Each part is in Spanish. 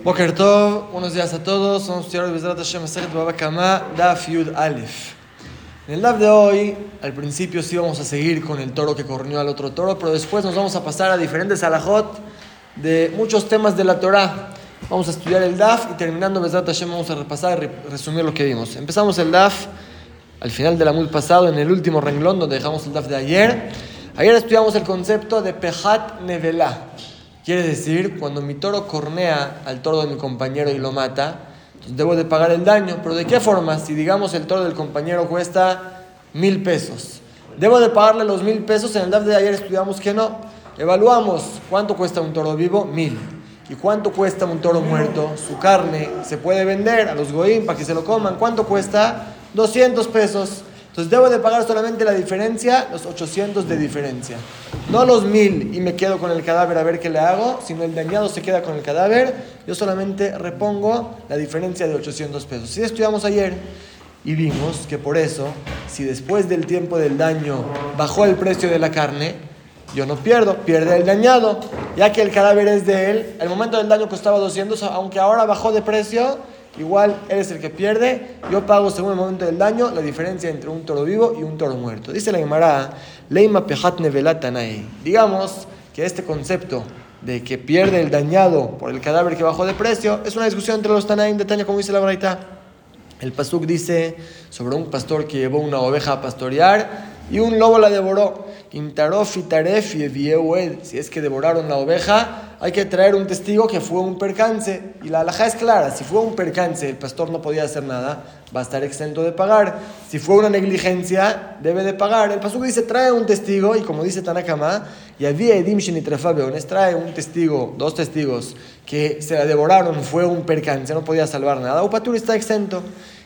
Boker Tov, buenos días a todos. Somos estudiantes de Bezrat Hashem Maseret Baba Kama, Daf Yud Aleph. En el Daf de hoy, al principio sí vamos a seguir con el toro que corrió al otro toro, pero después nos vamos a pasar a diferentes alajot de muchos temas de la Torah. Vamos a estudiar el Daf y terminando Bezrat Hashem vamos a repasar y resumir lo que vimos. Empezamos el Daf al final del Amud pasado, en el último renglón donde dejamos el Daf de ayer. Ayer estudiamos el concepto de Pejat Nevelah. Quiere decir, cuando mi toro cornea al toro de mi compañero y lo mata, debo de pagar el daño. Pero ¿de qué forma? Si digamos el toro del compañero cuesta mil pesos, ¿debo de pagarle los mil pesos? En el DAF de ayer estudiamos que no. Evaluamos cuánto cuesta un toro vivo, mil. ¿Y cuánto cuesta un toro muerto? Su carne se puede vender a los goim para que se lo coman. ¿Cuánto cuesta? 200 pesos. Entonces debo de pagar solamente la diferencia, los 800 de diferencia. No los 1000 y me quedo con el cadáver a ver qué le hago, sino el dañado se queda con el cadáver. Yo solamente repongo la diferencia de 800 pesos. Si estudiamos ayer y vimos que por eso, si después del tiempo del daño bajó el precio de la carne, yo no pierdo, pierde el dañado, ya que el cadáver es de él. El momento del daño costaba 200, aunque ahora bajó de precio, igual él es el que pierde. Yo pago según el momento del daño la diferencia entre un toro vivo y un toro muerto. Dice la Gemara, Leima Pejat Digamos que este concepto de que pierde el dañado por el cadáver que bajó de precio es una discusión entre los Tanaim de Taña, como dice la Braita. El Pasuk dice sobre un pastor que llevó una oveja a pastorear y un lobo la devoró. Si es que devoraron la oveja, hay que traer un testigo que fue un percance. Y la alhaja es clara: si fue un percance, el pastor no podía hacer nada, va a estar exento de pagar. Si fue una negligencia, debe de pagar. El pasuk dice: trae un testigo, y como dice Tanakama, y había Edim trae un testigo, dos testigos, que se la devoraron, fue un percance, no podía salvar nada. Upatur está exento.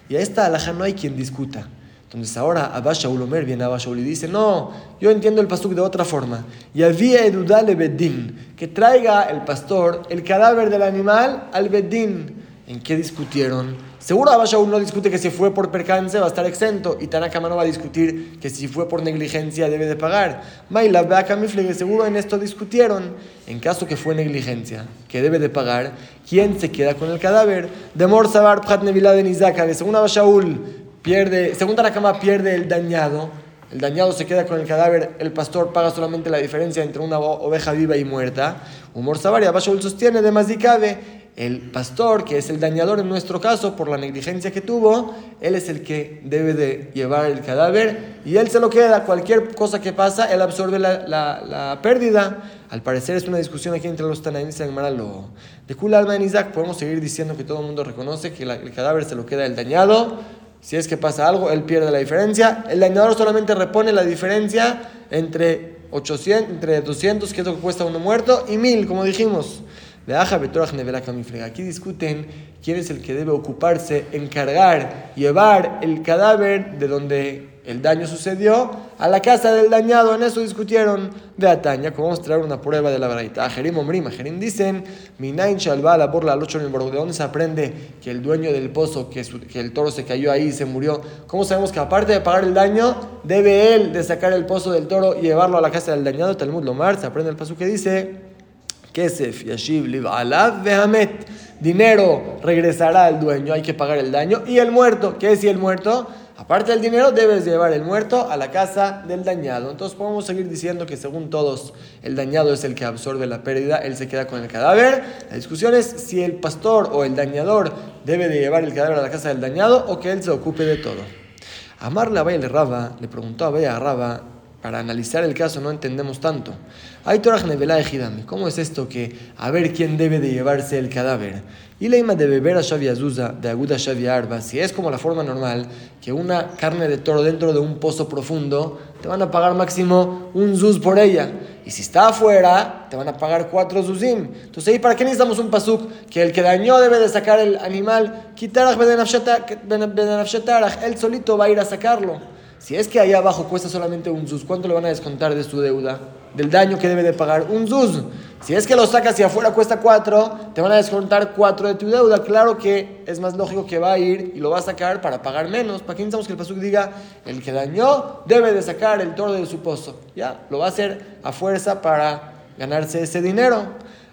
Y a esta alhaja no hay quien discuta. Entonces ahora Abba Shaul Omer viene a Shaul y dice, no, yo entiendo el pasuk de otra forma. Y había edudale bedín, que traiga el pastor el cadáver del animal al bedín. ¿En qué discutieron? Seguro Abba Shaul no discute que si fue por percance va a estar exento. Y Tanakama no va a discutir que si fue por negligencia debe de pagar. Maila Mifle, seguro en esto discutieron. En caso que fue negligencia, que debe de pagar, ¿quién se queda con el cadáver? De Mor Sabar Prat de Izaka, según Abba Shaul pierde, según cama pierde el dañado, el dañado se queda con el cadáver, el pastor paga solamente la diferencia entre una oveja viva y muerta. Humor Savaria, Bashaul sostiene de más el pastor, que es el dañador en nuestro caso por la negligencia que tuvo, él es el que debe de llevar el cadáver y él se lo queda. Cualquier cosa que pasa, él absorbe la, la, pérdida. Al parecer es una discusión aquí entre los Tanaim y lo De Kul Alma en Isaac podemos seguir diciendo que todo el mundo reconoce que el cadáver se lo queda el dañado si es que pasa algo, él pierde la diferencia. El dañador solamente repone la diferencia entre, 800, entre 200, que es lo que cuesta uno muerto, y 1000, como dijimos. Aquí discuten quién es el que debe ocuparse, encargar, llevar el cadáver de donde el daño sucedió a la casa del dañado. En eso discutieron de Ataña, como vamos a traer una prueba de la verdad. Jerim Omrim, Jerim dicen, Minain Shalbala por la ¿de dónde se aprende que el dueño del pozo, que, que el toro se cayó ahí y se murió? ¿Cómo sabemos que aparte de pagar el daño, debe él de sacar el pozo del toro y llevarlo a la casa del dañado? Talmud Lomar, se aprende el paso que dice, Kesef, Yashiv, Liv, Alav. Dinero regresará al dueño, hay que pagar el daño. Y el muerto, ¿qué es si el muerto? Aparte del dinero, debes llevar el muerto a la casa del dañado. Entonces podemos seguir diciendo que según todos, el dañado es el que absorbe la pérdida, él se queda con el cadáver. La discusión es si el pastor o el dañador debe de llevar el cadáver a la casa del dañado o que él se ocupe de todo. Amar la le Raba le preguntó a Bea Raba, para analizar el caso no entendemos tanto. Hay Torah de ¿Cómo es esto que a ver quién debe de llevarse el cadáver? Y la de beber a Shavia Azusa, de Aguda Shavia Arba, si es como la forma normal, que una carne de toro dentro de un pozo profundo, te van a pagar máximo un zuz por ella. Y si está afuera, te van a pagar cuatro zuzim. Entonces, ¿y para qué necesitamos un pasuk? Que el que dañó debe de sacar el animal, quitarach él solito va a ir a sacarlo. Si es que ahí abajo cuesta solamente un zuz, ¿cuánto le van a descontar de su deuda? Del daño que debe de pagar. Un zuz. Si es que lo sacas y afuera cuesta cuatro, te van a descontar cuatro de tu deuda. Claro que es más lógico que va a ir y lo va a sacar para pagar menos. ¿Para qué necesitamos que el pasuk diga, el que dañó debe de sacar el toro de su pozo? Ya, lo va a hacer a fuerza para ganarse ese dinero.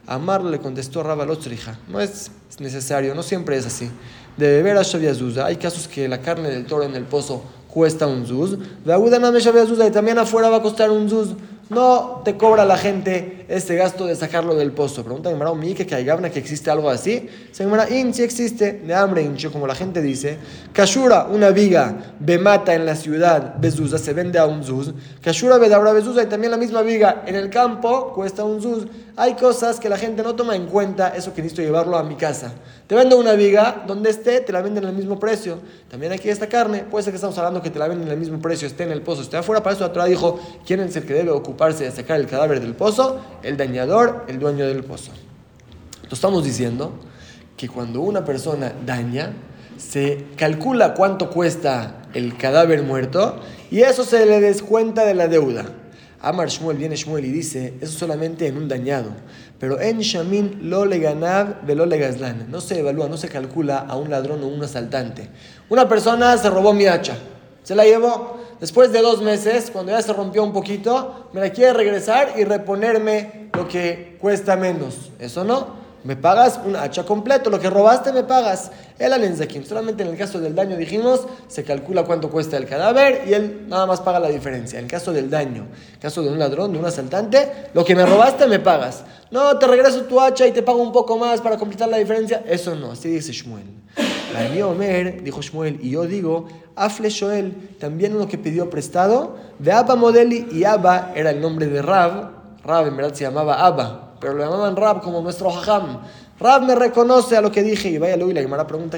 Amar le contestó Rabba Lotzrija. No es necesario, no siempre es así. De beber a Shaviazuza, hay casos que la carne del toro en el pozo cuesta un zuz. y también afuera va a costar un zuz no te cobra la gente este gasto de sacarlo del pozo. Pregunta a mi que hay que existe algo así. Se in, si existe, de hambre hincho, como la gente dice. Kashura, una viga, bemata en la ciudad, bezuza, se vende a un zuz. Kashura, bedabra, bezuza, y también la misma viga en el campo cuesta un zuz. Hay cosas que la gente no toma en cuenta, eso que necesito llevarlo a mi casa. Te vendo una viga, donde esté, te la venden al mismo precio. También aquí esta carne, puede ser que estamos hablando que te la venden al mismo precio, esté en el pozo, esté afuera. Para eso Torah dijo, ¿quién es el que debe ocuparse de sacar el cadáver del pozo? El dañador, el dueño del pozo. Entonces estamos diciendo que cuando una persona daña, se calcula cuánto cuesta el cadáver muerto y eso se le descuenta de la deuda. Amar Shmuel viene Shmuel y dice, eso solamente en un dañado. Pero en Shamin lo le ganab lo le gazlan. No se evalúa, no se calcula a un ladrón o un asaltante. Una persona se robó mi hacha, se la llevó. Después de dos meses, cuando ya se rompió un poquito, me la quiere regresar y reponerme lo que cuesta menos. Eso no me pagas un hacha completo, lo que robaste me pagas. El alenzakim, solamente en el caso del daño dijimos, se calcula cuánto cuesta el cadáver y él nada más paga la diferencia. En el caso del daño, en caso de un ladrón, de un asaltante, lo que me robaste me pagas. No, te regreso tu hacha y te pago un poco más para completar la diferencia. Eso no, así dice Shmuel. La Omer, dijo Shmuel, y yo digo, Afle Shoel, también uno que pidió prestado, de Abba Modeli, y Abba era el nombre de Rab, Rab en verdad se llamaba Abba, pero lo llamaban Rab como nuestro Hajam. Rab me reconoce a lo que dije y vaya y la Gemara pregunta,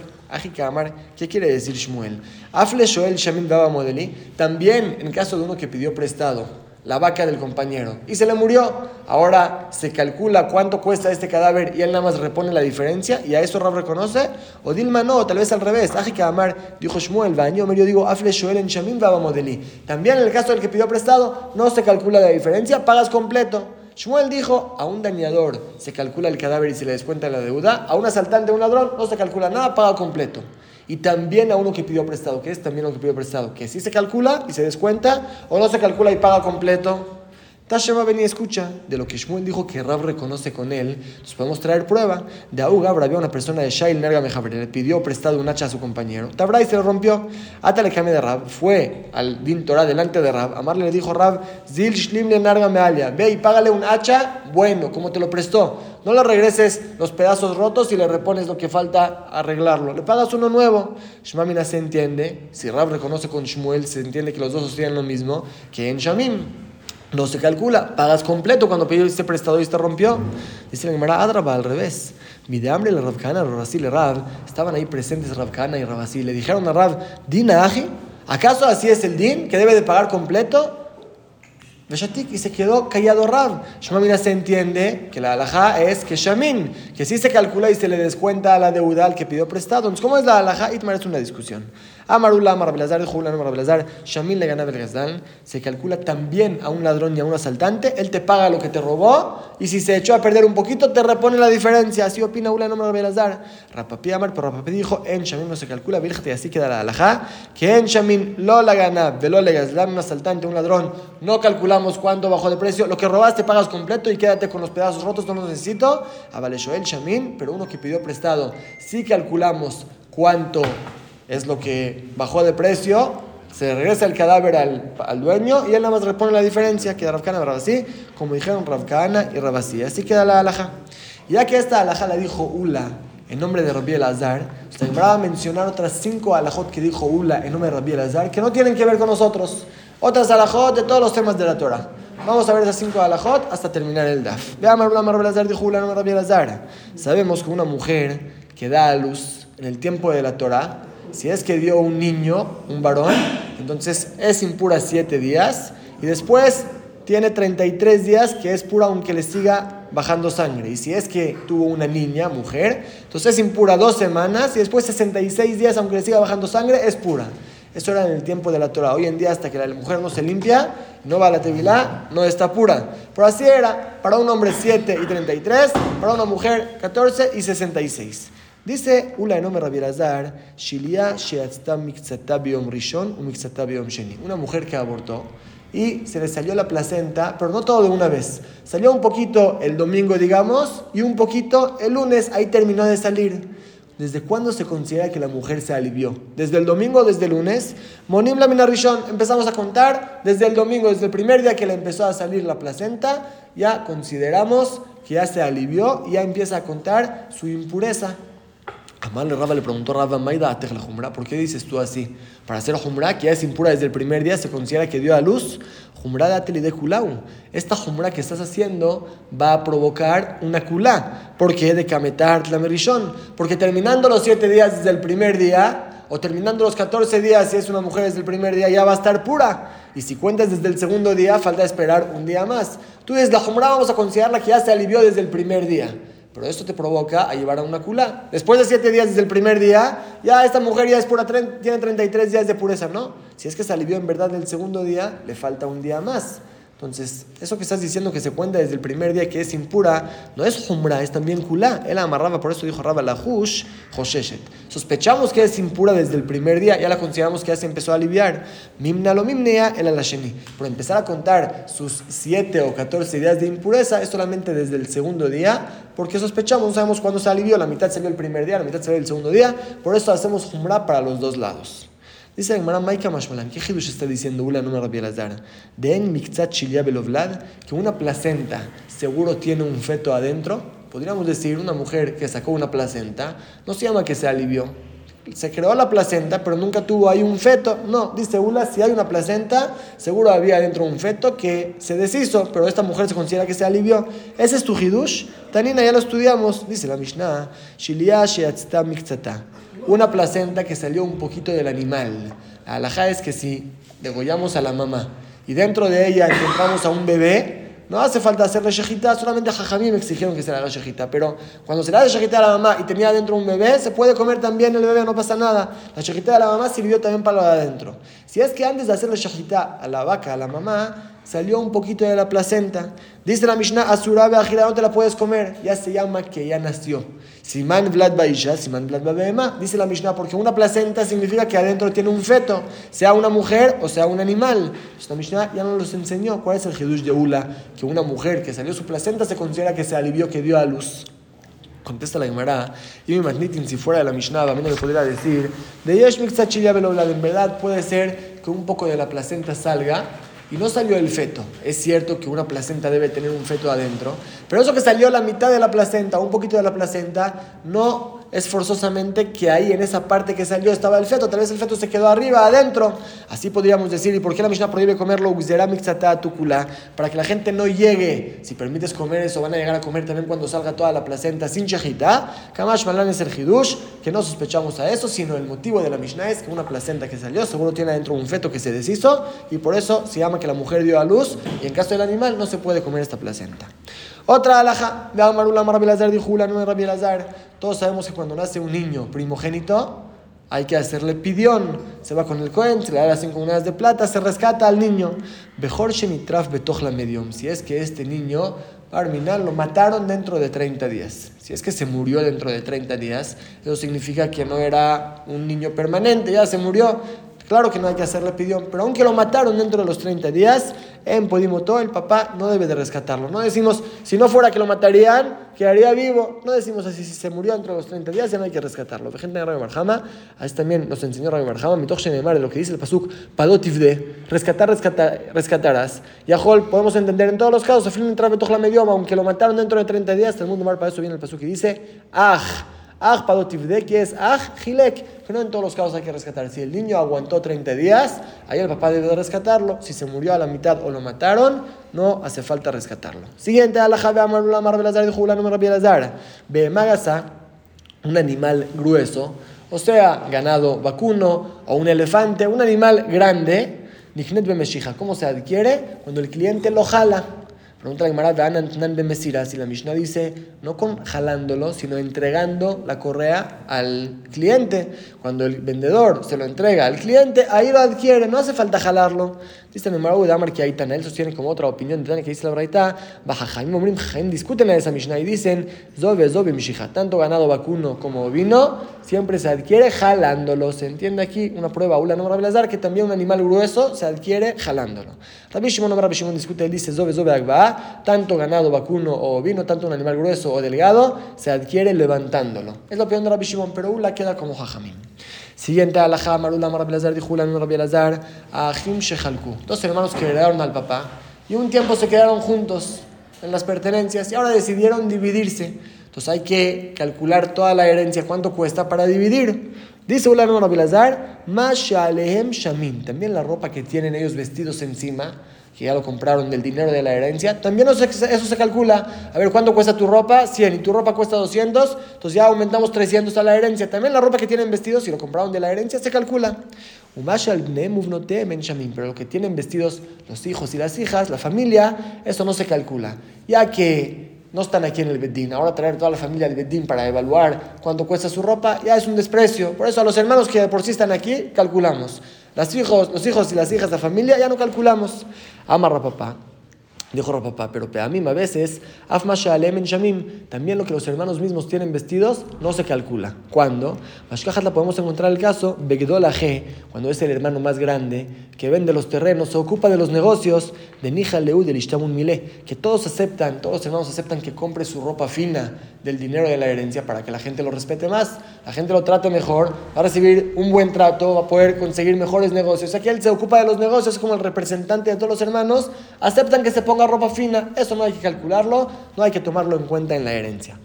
Amar, ¿qué quiere decir Shmuel? Afle Shoel Shamim Baba Modeli, también en caso de uno que pidió prestado la vaca del compañero y se le murió. Ahora se calcula cuánto cuesta este cadáver y él nada más repone la diferencia y a eso Rab reconoce. O Dilma no, tal vez al revés. Amar dijo Shmuel, baño, yo digo Afle Shoel en Shamim Baba Modeli. También en el caso del que pidió prestado no se calcula la diferencia, pagas completo. Shmuel dijo, a un dañador se calcula el cadáver y se le descuenta la deuda, a un asaltante, a un ladrón, no se calcula nada, paga completo. Y también a uno que pidió prestado, que es también lo que pidió prestado, que si se calcula y se descuenta, o no se calcula y paga completo. Tashema venía y escucha de lo que Shmuel dijo que Rab reconoce con él. Entonces podemos traer prueba. De Augab había una persona de Shail Nerga le pidió prestado un hacha a su compañero. Tabray se lo rompió. Atale cambio de Rab. Fue al Din Torah delante de Rab. Amarle le dijo Rab: Zil Shlim le Narga Mealia. Ve y págale un hacha bueno, como te lo prestó. No le regreses los pedazos rotos y le repones lo que falta arreglarlo. Le pagas uno nuevo. Shmamina se entiende. Si Rab reconoce con Shmuel, se entiende que los dos sostienen lo mismo que en Shamim no se calcula. Pagas completo cuando este prestado y se rompió. Dice la Gemara Adraba al revés. Mi de hambre, la Rabkana, Rabasí y Rab estaban ahí presentes Rabkana y Rabasí. Le dijeron a Rab, Aji, ¿acaso así es el din que debe de pagar completo? Y se quedó callado Rab. Shmamina se entiende que la alhaja es que Shamin, que si se calcula y se le descuenta la deuda al que pidió prestado. Entonces, ¿cómo es la alhaja? Itmar es una discusión. Amarula, Amar Belazar, Amar Belazar, Shamin le gana Belgazdal. Se calcula también a un ladrón y a un asaltante. Él te paga lo que te robó y si se echó a perder un poquito, te repone la diferencia. Así opina Ula, Amar Belazar. Rapapi Amar, pero Rapapi dijo: En Shamin no se calcula, virgen, y así queda la alhaja. Que en Shamin lo la gana, velo le un asaltante, un ladrón, no calcula cuánto bajó de precio. Lo que robaste pagas completo y quédate con los pedazos rotos, no los necesito. el Shamin, pero uno que pidió prestado, si calculamos cuánto es lo que bajó de precio, se regresa el cadáver al, al, dueño y él nada más repone la diferencia, queda Ravkana y Rabasí, como dijeron Ravkana y Rabasí. Así queda la alhaja. Ya que esta alhaja la dijo Ula en nombre de Rabbi Elazar, se va a mencionar otras cinco alajot que dijo Ula en nombre de Rabbi Elazar, que no tienen que ver con nosotros otras alajot de todos los temas de la Torah. Vamos a ver esas cinco alajot hasta terminar el daf. Sabemos que una mujer que da a luz en el tiempo de la Torah, si es que dio un niño, un varón, entonces es impura siete días y después tiene 33 días que es pura aunque le siga bajando sangre. Y si es que tuvo una niña, mujer, entonces es impura dos semanas y después 66 días aunque le siga bajando sangre es pura. Eso era en el tiempo de la Torah. Hoy en día, hasta que la mujer no se limpia, no va a la tevilá, no está pura. Pero así era para un hombre 7 y 33, para una mujer 14 y 66. Dice Ula Enome Rabielazar, Shilia Sheatzta Mikzata Biom Rishon, Mikzata Biom Sheni. Una mujer que abortó y se le salió la placenta, pero no todo de una vez. Salió un poquito el domingo, digamos, y un poquito el lunes, ahí terminó de salir. ¿Desde cuándo se considera que la mujer se alivió? ¿Desde el domingo o desde el lunes? Monim la Rishon, empezamos a contar desde el domingo, desde el primer día que le empezó a salir la placenta, ya consideramos que ya se alivió y ya empieza a contar su impureza. Amar le Raba le preguntó Rabba Maida la Jumra, ¿por qué dices tú así? Para hacer Jumra, que ya es impura desde el primer día, se considera que dio a luz. Jumra de Kulau. Esta Jumra que estás haciendo va a provocar una Kulá. ¿Por qué? De Kametar la Merishon. Porque terminando los siete días desde el primer día, o terminando los 14 días, si es una mujer desde el primer día, ya va a estar pura. Y si cuentas desde el segundo día, falta esperar un día más. Tú desde la Jumra vamos a considerarla que ya se alivió desde el primer día. Pero esto te provoca a llevar a una culá. Después de siete días desde el primer día, ya esta mujer ya es pura, tiene 33 días de pureza, ¿no? Si es que se alivió en verdad el segundo día, le falta un día más. Entonces, eso que estás diciendo que se cuenta desde el primer día que es impura, no es humra, es también kulá. Él amarraba, por eso dijo Rabba la hush, hosheshet. Sospechamos que es impura desde el primer día, ya la consideramos que ya se empezó a aliviar. Mimna lo mimnea el alasheni. Por empezar a contar sus 7 o 14 días de impureza es solamente desde el segundo día, porque sospechamos, no sabemos cuándo se alivió, la mitad salió el primer día, la mitad salió el segundo día, por eso hacemos humra para los dos lados. Dice la Gemara Maika Mashmalan, ¿qué Hidush está diciendo Ula no Rabbi? De en Mikzat Belovlad, que una placenta seguro tiene un feto adentro. Podríamos decir, una mujer que sacó una placenta, no se llama que se alivió. Se creó la placenta, pero nunca tuvo ahí un feto. No, dice Ula, si hay una placenta, seguro había adentro un feto que se deshizo, pero esta mujer se considera que se alivió. Ese es tu Hidush. Tanina, ya lo estudiamos. Dice la Mishnah, Shilia Sheatzta Mikzata una placenta que salió un poquito del animal. La alhaja es que si degollamos a la mamá y dentro de ella encontramos a un bebé, no hace falta hacerle shejita, solamente a Jajamí me exigieron que se le haga shejita. Pero cuando se le hace shejita a la mamá y tenía dentro un bebé, se puede comer también el bebé, no pasa nada. La shejita de la mamá sirvió también para lo de adentro. Si es que antes de hacerle shejita a la vaca, a la mamá, salió un poquito de la placenta. Dice la Mishnah, Asurabe Ajira, no te la puedes comer. Ya se llama que ya nació. Siman Vlad Baisha, Siman Vlad Babema. Dice la Mishnah, porque una placenta significa que adentro tiene un feto, sea una mujer o sea un animal. Esta Mishnah ya nos los enseñó. ¿Cuál es el Jedush de Ula? Que una mujer que salió su placenta se considera que se alivió, que dio a luz. Contesta la Gemara, y mi magnitin, si fuera de la Mishnah, no le podría decir, de Yesh en verdad puede ser que un poco de la placenta salga, y no salió el feto. Es cierto que una placenta debe tener un feto adentro, pero eso que salió la mitad de la placenta, un poquito de la placenta, no es forzosamente que ahí en esa parte que salió estaba el feto, tal vez el feto se quedó arriba, adentro. Así podríamos decir, ¿y por qué la Mishnah prohíbe comerlo? Para que la gente no llegue, si permites comer eso, van a llegar a comer también cuando salga toda la placenta sin shahita. Kamash Malan es el hidush, que no sospechamos a eso, sino el motivo de la Mishnah es que una placenta que salió seguro tiene adentro un feto que se deshizo y por eso se llama que la mujer dio a luz y en caso del animal no se puede comer esta placenta. Otra alhaja, de Amarula Maravilazar dijo no es Rabbi Todos sabemos que cuando nace un niño primogénito, hay que hacerle pidión. Se va con el Cohen, se le da las cinco monedas de plata, se rescata al niño. Bejor Shenitraf Betochla Medium. Si es que este niño, Arminal, lo mataron dentro de 30 días. Si es que se murió dentro de 30 días, eso significa que no era un niño permanente, ya se murió. Claro que no hay que hacerle pidión, pero aunque lo mataron dentro de los 30 días, en Podimoto el papá no debe de rescatarlo. No decimos, si no fuera que lo matarían, quedaría vivo. No decimos así, si se murió dentro de los 30 días, ya no hay que rescatarlo. Gente de Rabbi Marjama, ahí también nos enseñó Rabbi Marjama, mi de lo que dice el pasuk, padotifde, rescatar, rescatar, rescatarás. Yahol, podemos entender en todos los casos, afirma entrar la medioma, aunque lo mataron dentro de 30 días, el mundo mar para eso viene el pasuk y dice, ah Aj que es aj hilek, que no en todos los casos hay que rescatar. Si el niño aguantó 30 días, ahí el papá debe rescatarlo. Si se murió a la mitad o lo mataron, no hace falta rescatarlo. Siguiente, alaja ve amarula marbelazar de jula no Ve magasa, un animal grueso, o sea, ganado vacuno o un elefante, un animal grande. Nihnet ¿cómo se adquiere? Cuando el cliente lo jala. Pregunta la Gemara, Mesira, si la Mishnah dice, no con jalándolo, sino entregando la correa al cliente. Cuando el vendedor se lo entrega al cliente, ahí lo adquiere, no hace falta jalarlo. Dice el Marau de Amar que Aitana, él sostiene como otra opinión de que dice la Braita, Baja Jaim Omrim, Jaim discuten a esa Mishnah y dicen, Zobe, Zobe, Mishija, tanto ganado vacuno como vino, siempre se adquiere jalándolo. Se entiende aquí una prueba, Ula no Belazar, que también un animal grueso se adquiere jalándolo. Rabbi Shimon Rabbi Shimon discute, él dice, Zobe, Zobe, Agba, tanto ganado vacuno o vino, tanto un animal grueso o delgado, se adquiere levantándolo. Es la opinión de Rabbi Shimon, pero Ula queda como Jajamim. Siguiente alajá, Marula Rabbi Lazar, dijo Rabbi Lazar, Ahim Shehalku. Dos hermanos que heredaron al papá y un tiempo se quedaron juntos en las pertenencias y ahora decidieron dividirse. Entonces hay que calcular toda la herencia, cuánto cuesta para dividir. Dice Ulan Rabbi Lazar, Mashalehem Shamin. También la ropa que tienen ellos vestidos encima que ya lo compraron del dinero de la herencia, también eso, se calcula. A ver, ¿cuánto cuesta tu ropa? 100. Y tu ropa cuesta 200, entonces ya aumentamos 300 a la herencia. También la ropa que tienen vestidos, si lo compraron de la herencia, se calcula. Pero lo que tienen vestidos los hijos y las hijas, la familia, eso no se calcula. Ya que no están aquí en el Bedín. Ahora traer toda la familia al Bedín para evaluar cuánto cuesta su ropa ya es un desprecio. Por eso a los hermanos que por sí están aquí, calculamos. Los hijos, los hijos y las hijas de la familia ya no calculamos. Amarra papá. Dijo papá, pero mí a veces, también lo que los hermanos mismos tienen vestidos no se calcula. ¿Cuándo? la podemos encontrar el caso, G, cuando es el hermano más grande, que vende los terrenos, se ocupa de los negocios, de Nija Leu del Ishtamun Mile, que todos aceptan, todos los hermanos aceptan que compre su ropa fina del dinero de la herencia para que la gente lo respete más, la gente lo trate mejor, va a recibir un buen trato, va a poder conseguir mejores negocios. Aquí él se ocupa de los negocios como el representante de todos los hermanos, aceptan que se ponga ropa fina, eso no hay que calcularlo, no hay que tomarlo en cuenta en la herencia.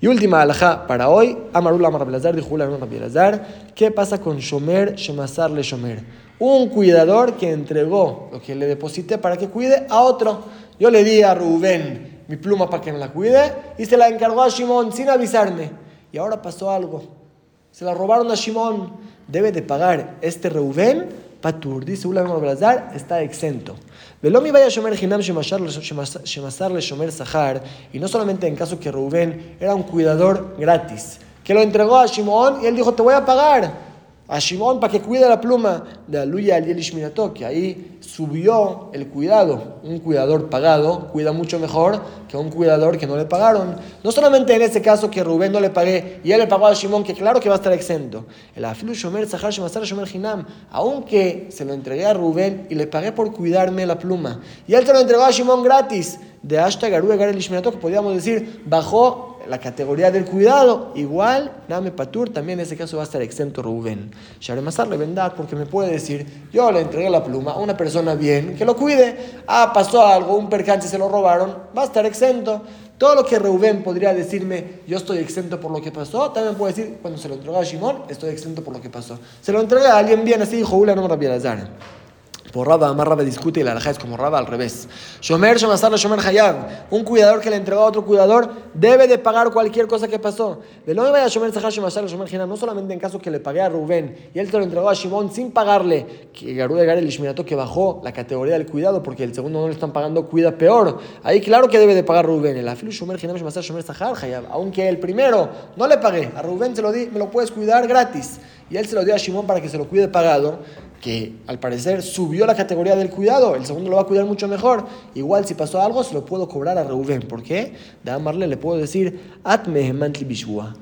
Y última alajá para hoy, Amarula Marabelazar, dijo Rabelazar, ¿qué pasa con Shomer, Shemasar le Shomer? Un cuidador que entregó lo que le deposité para que cuide a otro. Yo le di a Rubén mi pluma para que me la cuide y se la encargó a Shimon sin avisarme. Y ahora pasó algo. Se la robaron a Shimon. Debe de pagar este Rubén Patur. Dice Ulam Blazar, está exento. Velomi vaya a Shomer Hinam Shemasar le Shomer Sahar. Y no solamente en caso que Rubén era un cuidador gratis, que lo entregó a Shimon y él dijo: Te voy a pagar a Shimon para que cuide la pluma de Aluya al Minato, que ahí subió el cuidado. Un cuidador pagado cuida mucho mejor que un cuidador que no le pagaron. No solamente en este caso que Rubén no le pagué y él le pagó a Shimon, que claro que va a estar exento. El Afilu Shomer Zahar Shomer Hinam, aunque se lo entregué a Rubén y le pagué por cuidarme la pluma. Y él se lo entregó a Shimon gratis. De Ashta Garuga Garel Ishminato, que podríamos decir, bajó la categoría del cuidado, igual, Name Patur, también en ese caso va a estar exento Rubén. Sharemazar le vendar porque me puede decir, yo le entregué la pluma a una persona bien, que lo cuide, ah, pasó algo, un percance, se lo robaron, va a estar exento. Todo lo que Rubén podría decirme, yo estoy exento por lo que pasó, también puede decir, cuando se lo entregó a Shimon, estoy exento por lo que pasó. Se lo entregué a alguien bien, así dijo Ula, no me por Raba, más Raba discute y la alhaja es como Raba al revés. Shomer, Shomasar, Shomer Hayab. Un cuidador que le entregó a otro cuidador debe de pagar cualquier cosa que pasó. De no vaya Shomer, Sahar, Shomasar, Shomer Hayab. No solamente en caso que le pagué a Rubén y él se lo entregó a Shimon sin pagarle, que Garú de el Ishminato que bajó la categoría del cuidado porque el segundo no le están pagando, cuida peor. Ahí claro que debe de pagar Rubén. El afilu Shomer Hayab, Shomasar, Shomer Sahar Hayab. Aunque el primero no le pagué, a Rubén se lo di, me lo puedes cuidar gratis. Y él se lo dio a Shimon para que se lo cuide pagado que al parecer subió la categoría del cuidado, el segundo lo va a cuidar mucho mejor. Igual si pasó algo, se lo puedo cobrar a Reuben. ¿Por qué? De amarle le puedo decir, Atme.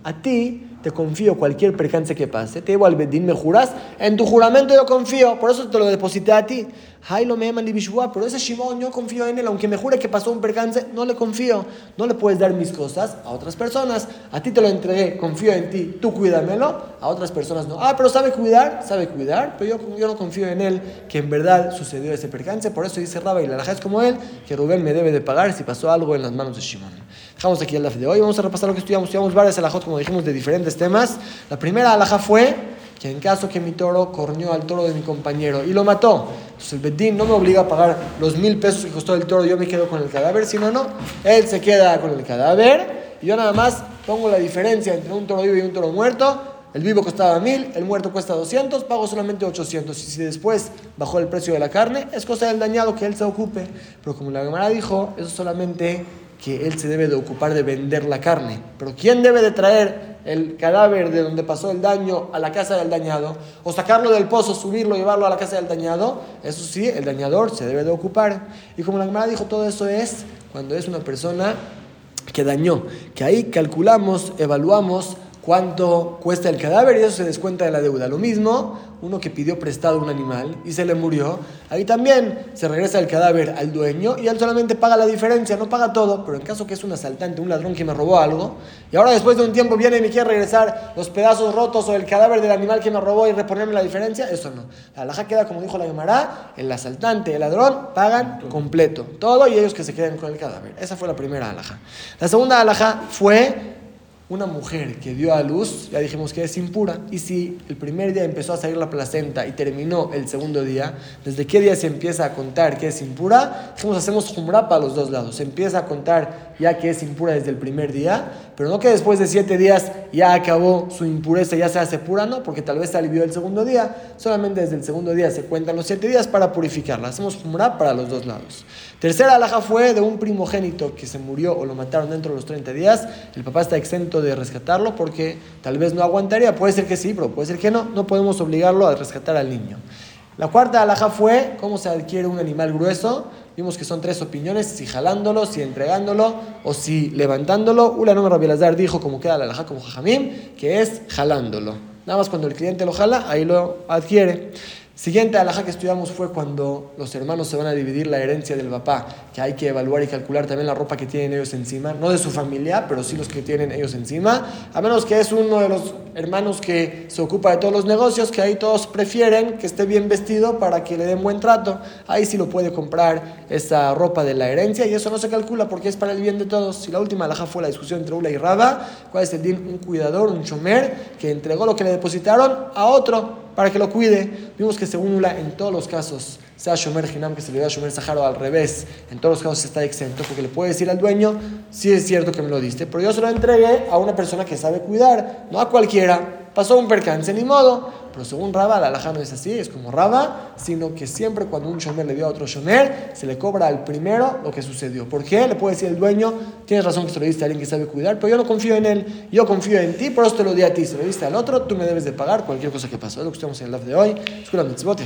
A ti te confío cualquier percance que pase. Te llevo al bedín, me juras. En tu juramento yo confío, por eso te lo deposité a ti. Jailo me pero ese Shimon yo confío en él, aunque me jure que pasó un percance, no le confío. No le puedes dar mis cosas a otras personas. A ti te lo entregué, confío en ti, tú cuídamelo, a otras personas no. Ah, pero sabe cuidar, sabe cuidar, pero yo, yo no confío en él que en verdad sucedió ese percance. Por eso dice Rabba y la es como él, que Rubén me debe de pagar si pasó algo en las manos de Shimon. Dejamos aquí el de hoy. Vamos a repasar lo que estudiamos. Estudiamos varias alajot, como dijimos, de diferentes temas. La primera alaja fue que en caso que mi toro corneó al toro de mi compañero y lo mató, entonces el Bedín no me obliga a pagar los mil pesos que costó el toro, yo me quedo con el cadáver, sino no, él se queda con el cadáver y yo nada más pongo la diferencia entre un toro vivo y un toro muerto. El vivo costaba mil, el muerto cuesta 200, pago solamente 800. Y si después bajó el precio de la carne, es cosa del dañado que él se ocupe. Pero como la Gemara dijo, eso solamente que él se debe de ocupar de vender la carne. Pero ¿quién debe de traer el cadáver de donde pasó el daño a la casa del dañado, o sacarlo del pozo, subirlo, llevarlo a la casa del dañado, eso sí, el dañador se debe de ocupar. Y como la hermana dijo, todo eso es cuando es una persona que dañó, que ahí calculamos, evaluamos cuánto cuesta el cadáver y eso se descuenta de la deuda. Lo mismo, uno que pidió prestado un animal y se le murió, ahí también se regresa el cadáver al dueño y él solamente paga la diferencia, no paga todo, pero en caso que es un asaltante, un ladrón que me robó algo, y ahora después de un tiempo viene y me quiere regresar los pedazos rotos o el cadáver del animal que me robó y reponerme la diferencia, eso no. La alhaja queda como dijo la Gemara, el asaltante, el ladrón pagan completo, todo y ellos que se queden con el cadáver. Esa fue la primera alhaja. La segunda alhaja fue una mujer que dio a luz, ya dijimos que es impura, y si el primer día empezó a salir la placenta y terminó el segundo día, ¿desde qué día se empieza a contar que es impura? Dijimos, hacemos jumra para los dos lados. Se empieza a contar ya que es impura desde el primer día, pero no que después de siete días ya acabó su impureza, ya se hace pura, no, porque tal vez se alivió el segundo día. Solamente desde el segundo día se cuentan los siete días para purificarla. Hacemos jumra para los dos lados. Tercera alhaja fue de un primogénito que se murió o lo mataron dentro de los 30 días. El papá está exento de rescatarlo porque tal vez no aguantaría. Puede ser que sí, pero puede ser que no. No podemos obligarlo a rescatar al niño. La cuarta alhaja fue cómo se adquiere un animal grueso. Vimos que son tres opiniones, si jalándolo, si entregándolo o si levantándolo. Una no Rabielazar dijo, como queda la alhaja como jajamim, que es jalándolo. Nada más cuando el cliente lo jala, ahí lo adquiere. Siguiente alhaja que estudiamos fue cuando los hermanos se van a dividir la herencia del papá, que hay que evaluar y calcular también la ropa que tienen ellos encima, no de su familia, pero sí los que tienen ellos encima, a menos que es uno de los hermanos que se ocupa de todos los negocios, que ahí todos prefieren que esté bien vestido para que le den buen trato, ahí sí lo puede comprar esa ropa de la herencia y eso no se calcula porque es para el bien de todos. Y la última alhaja fue la discusión entre Ula y Raba, cuál es el din, un cuidador, un chomer, que entregó lo que le depositaron a otro para que lo cuide. Vimos que según Ula, en todos los casos, sea Shomer Hinam, que se le da Shomer Sahara al revés, en todos los casos está exento, porque le puede decir al dueño, sí es cierto que me lo diste, pero yo se lo entregué a una persona que sabe cuidar, no a cualquiera. Pasó un percance, ni modo. Pero según Raba, la alhaja no es así, es como Raba, sino que siempre cuando un shomer le dio a otro shomer, se le cobra al primero lo que sucedió. ¿Por qué? Le puede decir el dueño, tienes razón que se lo diste a alguien que sabe cuidar, pero yo no confío en él, yo confío en ti, por eso te lo di a ti. Si lo diste al otro, tú me debes de pagar cualquier cosa que pasó. Es lo que estamos en el live de hoy. Escuela mitzvot y